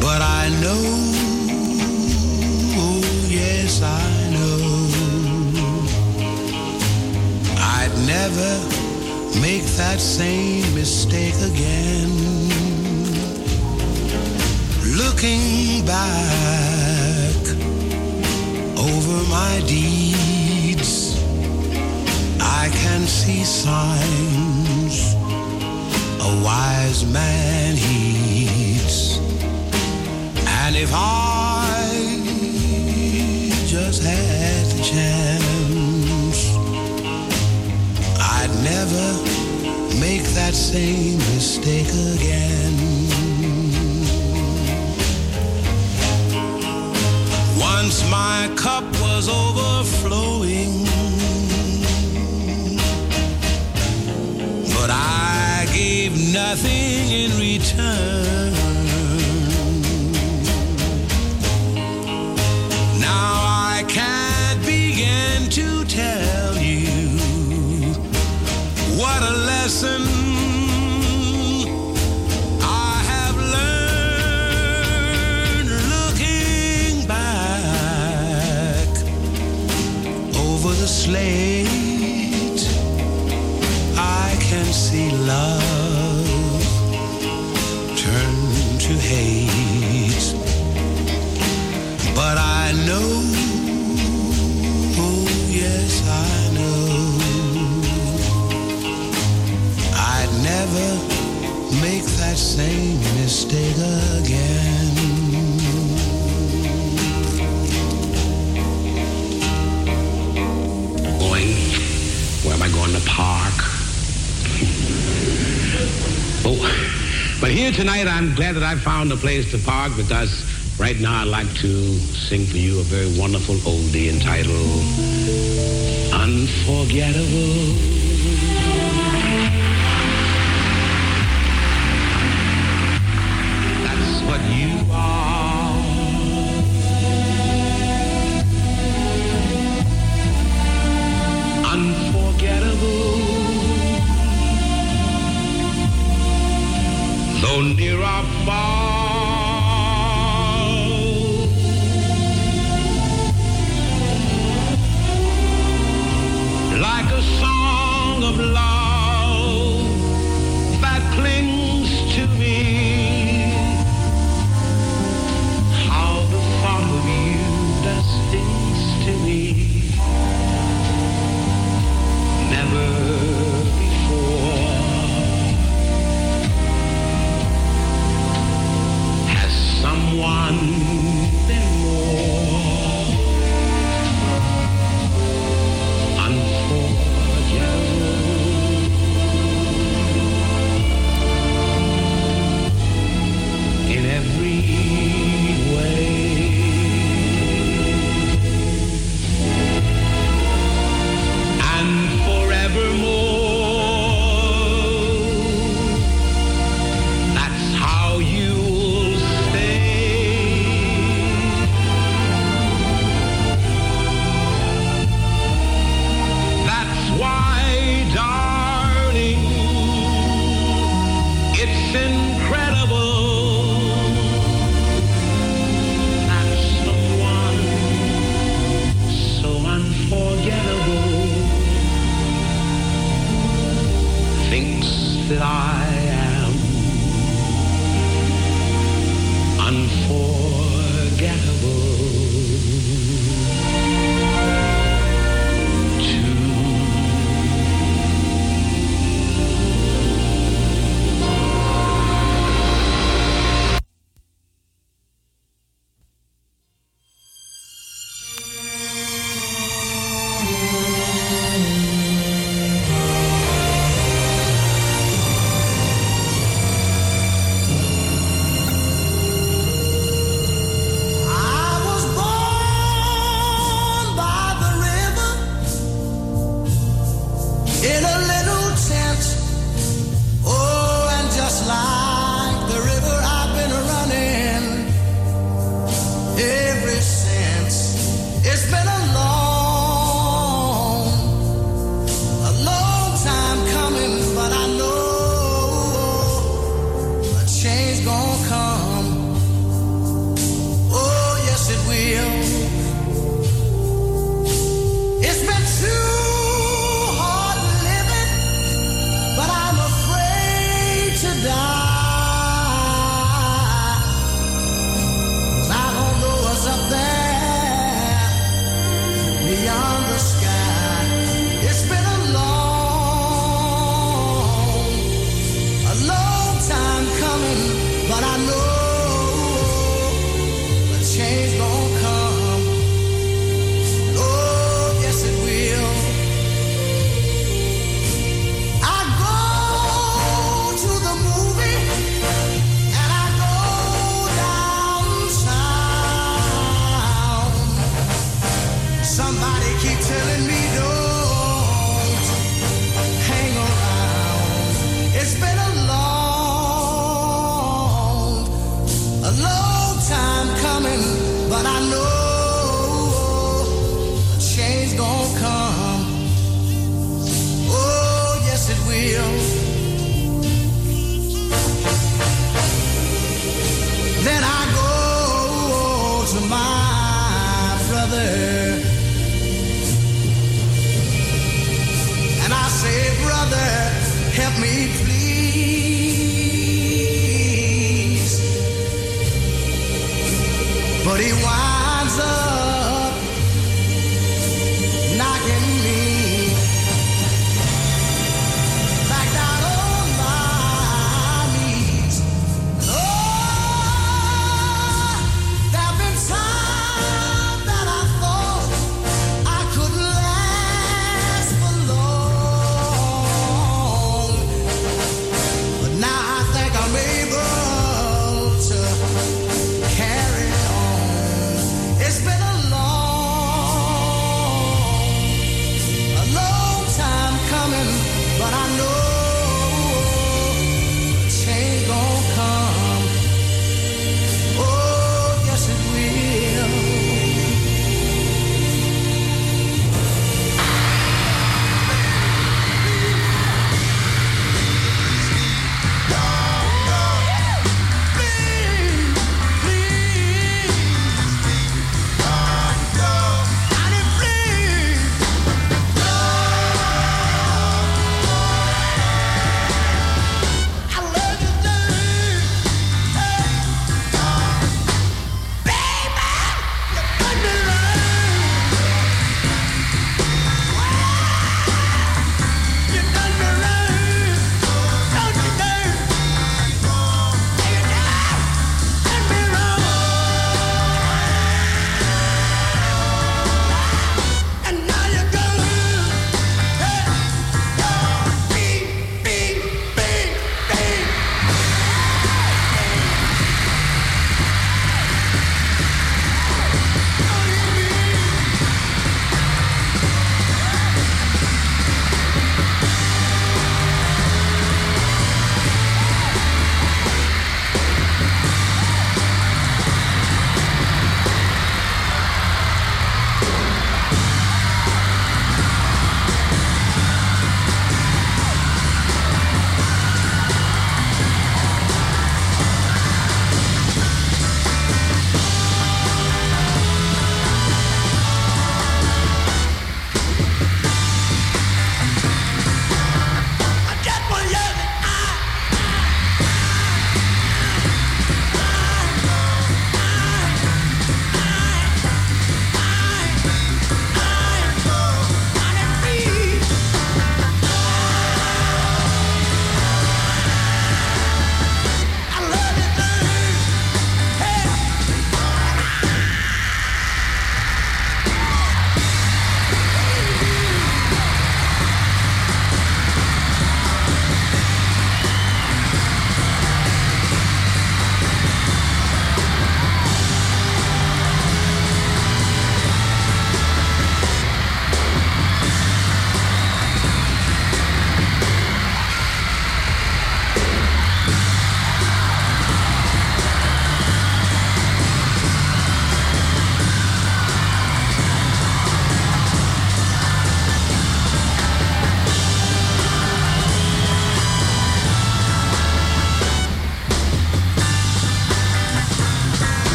But I know, oh yes, I know, I'd never make that same mistake again. Looking back over my deeds, I can see signs a wise man heeds. And if I just had the chance, I'd never make that same mistake again. Once my cup was overflowing, but I gave nothing in return. Now I can't begin to tell you what a lesson I have learned looking back over the slate. Same mistake again. Going? Where am I going to park? Oh, but here tonight, I'm glad that I found a place to park because right now I'd like to sing for you a very wonderful oldie entitled Unforgettable.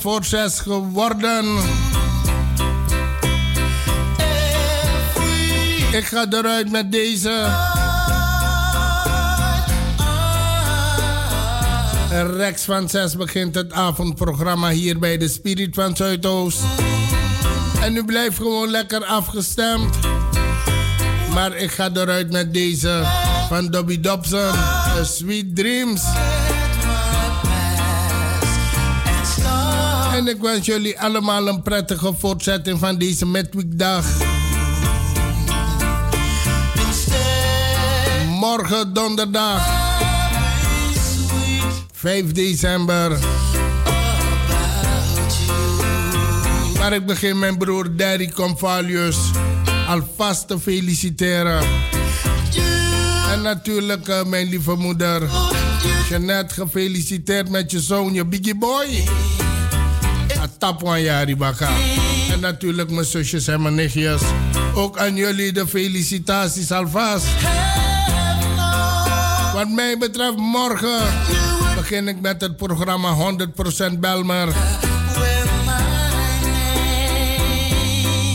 Voor zes geworden. Ik ga eruit met deze. Rex van 6 begint het avondprogramma hier bij de Spirit van Zuidoost. En u blijft gewoon lekker afgestemd. Maar ik ga eruit met deze van Dobby Dobson. Sweet Dreams. En ik wens jullie allemaal een prettige voortzetting van deze midweekdag. Morgen donderdag 5 december. Maar ik begin mijn broer Derry Convalius alvast te feliciteren. En natuurlijk uh, mijn lieve moeder Jeanette, gefeliciteerd met je zoon, je biggie boy. Tapwan Jari Baka. En natuurlijk mijn zusjes en mijn nichtjes. Ook aan jullie de felicitaties alvast. Wat mij betreft, morgen begin ik met het programma 100% Belmer.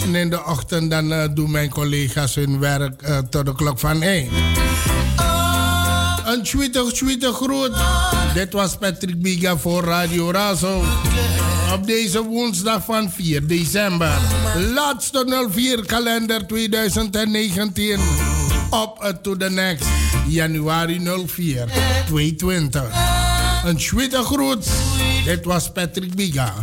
En in de ochtend dan uh, doen mijn collega's hun werk uh, tot de klok van 1. Een tweede, tweede groet. Dit was Patrick Biga voor Radio Razo. Op deze woensdag van 4 december. Laatste 04 kalender 2019. Op to the next. Januari 04 2020. Een tweede groet. Dit was Patrick Biga.